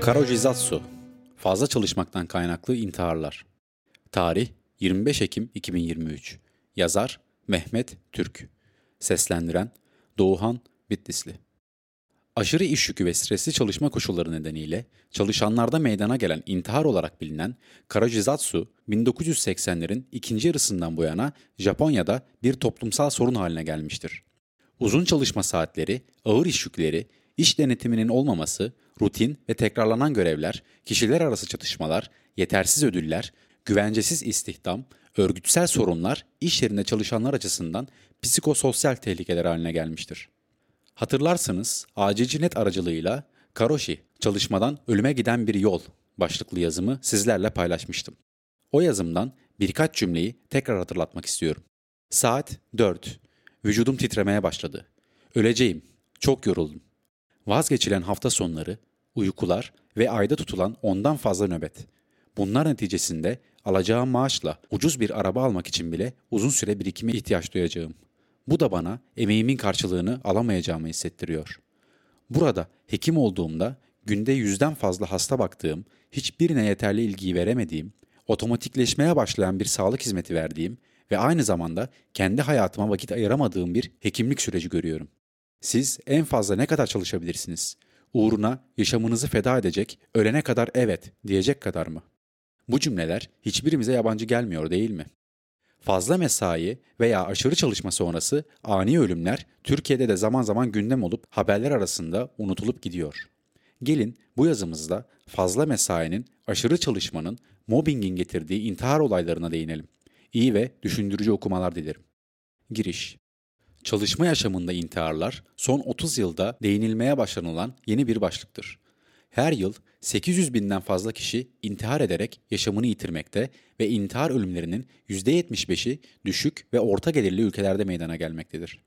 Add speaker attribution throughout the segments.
Speaker 1: Karojizatsu Fazla çalışmaktan kaynaklı intiharlar. Tarih 25 Ekim 2023 Yazar Mehmet Türk. Seslendiren Doğuhan Bitlisli Aşırı iş yükü ve stresli çalışma koşulları nedeniyle çalışanlarda meydana gelen intihar olarak bilinen Karojizatsu, 1980'lerin ikinci yarısından bu yana Japonya'da bir toplumsal sorun haline gelmiştir. Uzun çalışma saatleri, ağır iş yükleri, iş denetiminin olmaması, rutin ve tekrarlanan görevler, kişiler arası çatışmalar, yetersiz ödüller, güvencesiz istihdam, örgütsel sorunlar iş yerinde çalışanlar açısından psikososyal tehlikeler haline gelmiştir. Hatırlarsınız acilci net aracılığıyla Karoshi, çalışmadan ölüme giden bir yol başlıklı yazımı sizlerle paylaşmıştım. O yazımdan birkaç cümleyi tekrar hatırlatmak istiyorum. Saat 4. Vücudum titremeye başladı. Öleceğim. Çok yoruldum. Vazgeçilen hafta sonları, uykular ve ayda tutulan ondan fazla nöbet. Bunlar neticesinde alacağım maaşla ucuz bir araba almak için bile uzun süre birikime ihtiyaç duyacağım. Bu da bana emeğimin karşılığını alamayacağımı hissettiriyor. Burada hekim olduğumda günde yüzden fazla hasta baktığım, hiçbirine yeterli ilgiyi veremediğim, otomatikleşmeye başlayan bir sağlık hizmeti verdiğim ve aynı zamanda kendi hayatıma vakit ayıramadığım bir hekimlik süreci görüyorum. Siz en fazla ne kadar çalışabilirsiniz? Uğruna yaşamınızı feda edecek, ölene kadar evet diyecek kadar mı? Bu cümleler hiçbirimize yabancı gelmiyor değil mi? Fazla mesai veya aşırı çalışma sonrası ani ölümler Türkiye'de de zaman zaman gündem olup haberler arasında unutulup gidiyor. Gelin bu yazımızda fazla mesainin, aşırı çalışmanın, mobbingin getirdiği intihar olaylarına değinelim. İyi ve düşündürücü okumalar dilerim. Giriş Çalışma yaşamında intiharlar son 30 yılda değinilmeye başlanılan yeni bir başlıktır. Her yıl 800 binden fazla kişi intihar ederek yaşamını yitirmekte ve intihar ölümlerinin %75'i düşük ve orta gelirli ülkelerde meydana gelmektedir.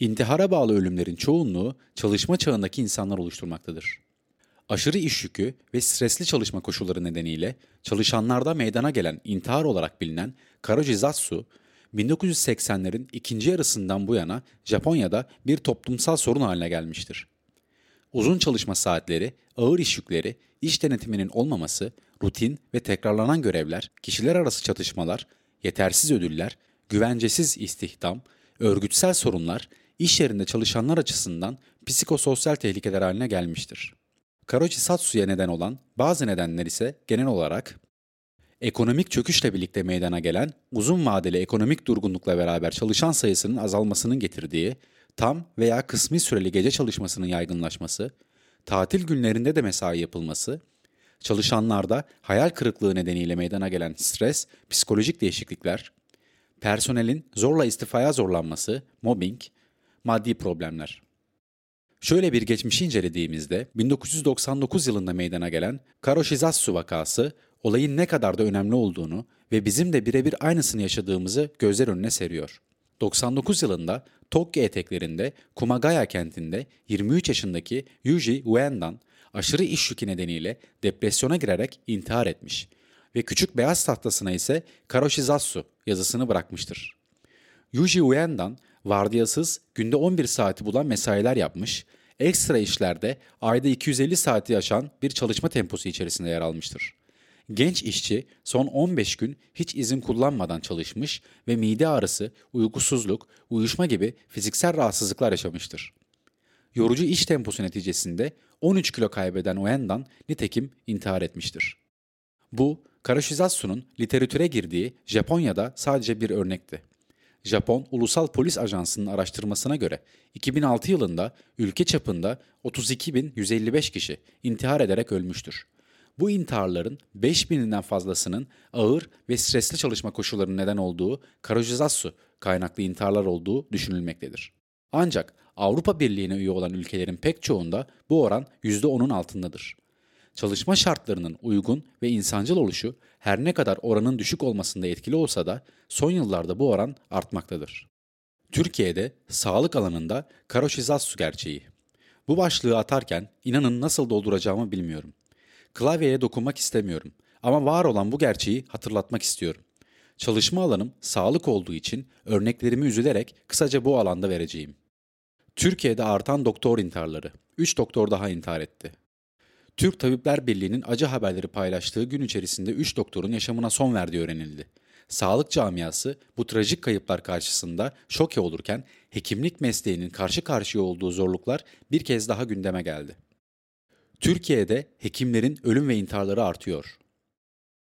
Speaker 1: İntihara bağlı ölümlerin çoğunluğu çalışma çağındaki insanlar oluşturmaktadır. Aşırı iş yükü ve stresli çalışma koşulları nedeniyle çalışanlarda meydana gelen intihar olarak bilinen Karojizatsu, 1980'lerin ikinci yarısından bu yana Japonya'da bir toplumsal sorun haline gelmiştir. Uzun çalışma saatleri, ağır iş yükleri, iş denetiminin olmaması, rutin ve tekrarlanan görevler, kişiler arası çatışmalar, yetersiz ödüller, güvencesiz istihdam, örgütsel sorunlar iş yerinde çalışanlar açısından psikososyal tehlikeler haline gelmiştir. Karochi Satsu'ya neden olan bazı nedenler ise genel olarak ekonomik çöküşle birlikte meydana gelen uzun vadeli ekonomik durgunlukla beraber çalışan sayısının azalmasının getirdiği tam veya kısmi süreli gece çalışmasının yaygınlaşması, tatil günlerinde de mesai yapılması, çalışanlarda hayal kırıklığı nedeniyle meydana gelen stres, psikolojik değişiklikler, personelin zorla istifaya zorlanması, mobbing, maddi problemler. Şöyle bir geçmişi incelediğimizde 1999 yılında meydana gelen Karoshizatsu vakası olayın ne kadar da önemli olduğunu ve bizim de birebir aynısını yaşadığımızı gözler önüne seriyor. 99 yılında Tokyo eteklerinde Kumagaya kentinde 23 yaşındaki Yuji Uendan aşırı iş yükü nedeniyle depresyona girerek intihar etmiş ve küçük beyaz tahtasına ise Karoshizatsu yazısını bırakmıştır. Yuji Uendan vardiyasız günde 11 saati bulan mesailer yapmış, ekstra işlerde ayda 250 saati aşan bir çalışma temposu içerisinde yer almıştır. Genç işçi son 15 gün hiç izin kullanmadan çalışmış ve mide ağrısı, uykusuzluk, uyuşma gibi fiziksel rahatsızlıklar yaşamıştır. Yorucu iş temposu neticesinde 13 kilo kaybeden Oendan nitekim intihar etmiştir. Bu, Karashizatsu'nun literatüre girdiği Japonya'da sadece bir örnekti. Japon Ulusal Polis Ajansı'nın araştırmasına göre 2006 yılında ülke çapında 32.155 kişi intihar ederek ölmüştür. Bu intiharların 5000'inden fazlasının ağır ve stresli çalışma koşullarının neden olduğu karojizassu kaynaklı intiharlar olduğu düşünülmektedir. Ancak Avrupa Birliği'ne üye olan ülkelerin pek çoğunda bu oran %10'un altındadır. Çalışma şartlarının uygun ve insancıl oluşu her ne kadar oranın düşük olmasında etkili olsa da son yıllarda bu oran artmaktadır. Türkiye'de sağlık alanında karoşizassu gerçeği. Bu başlığı atarken inanın nasıl dolduracağımı bilmiyorum. Klavyeye dokunmak istemiyorum ama var olan bu gerçeği hatırlatmak istiyorum. Çalışma alanım sağlık olduğu için örneklerimi üzülerek kısaca bu alanda vereceğim. Türkiye'de artan doktor intiharları. 3 doktor daha intihar etti. Türk Tabipler Birliği'nin acı haberleri paylaştığı gün içerisinde 3 doktorun yaşamına son verdiği öğrenildi. Sağlık camiası bu trajik kayıplar karşısında şoke olurken hekimlik mesleğinin karşı karşıya olduğu zorluklar bir kez daha gündeme geldi. Türkiye'de hekimlerin ölüm ve intiharları artıyor.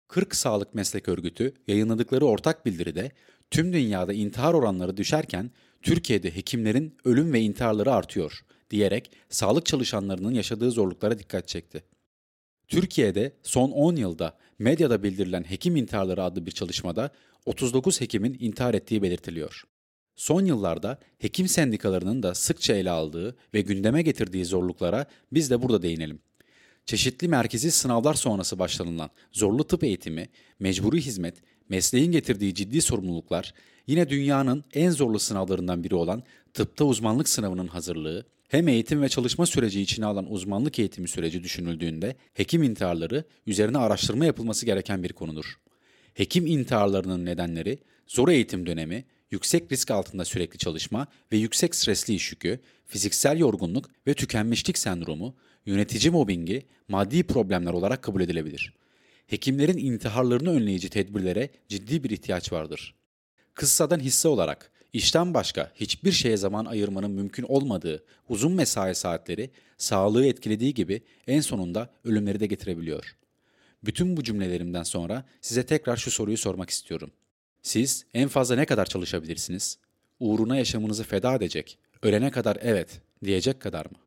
Speaker 1: 40 Sağlık Meslek Örgütü yayınladıkları ortak bildiride tüm dünyada intihar oranları düşerken Türkiye'de hekimlerin ölüm ve intiharları artıyor diyerek sağlık çalışanlarının yaşadığı zorluklara dikkat çekti. Türkiye'de son 10 yılda medyada bildirilen hekim intiharları adlı bir çalışmada 39 hekimin intihar ettiği belirtiliyor. Son yıllarda hekim sendikalarının da sıkça ele aldığı ve gündeme getirdiği zorluklara biz de burada değinelim. Çeşitli merkezi sınavlar sonrası başlanılan zorlu tıp eğitimi, mecburi hizmet, mesleğin getirdiği ciddi sorumluluklar, yine dünyanın en zorlu sınavlarından biri olan tıpta uzmanlık sınavının hazırlığı, hem eğitim ve çalışma süreci içine alan uzmanlık eğitimi süreci düşünüldüğünde hekim intiharları üzerine araştırma yapılması gereken bir konudur. Hekim intiharlarının nedenleri zor eğitim dönemi, yüksek risk altında sürekli çalışma ve yüksek stresli iş yükü, fiziksel yorgunluk ve tükenmişlik sendromu, yönetici mobbingi, maddi problemler olarak kabul edilebilir. Hekimlerin intiharlarını önleyici tedbirlere ciddi bir ihtiyaç vardır. Kıssadan hisse olarak işten başka hiçbir şeye zaman ayırmanın mümkün olmadığı uzun mesai saatleri sağlığı etkilediği gibi en sonunda ölümleri de getirebiliyor. Bütün bu cümlelerimden sonra size tekrar şu soruyu sormak istiyorum. Siz en fazla ne kadar çalışabilirsiniz? Uğruna yaşamınızı feda edecek, ölene kadar evet diyecek kadar mı?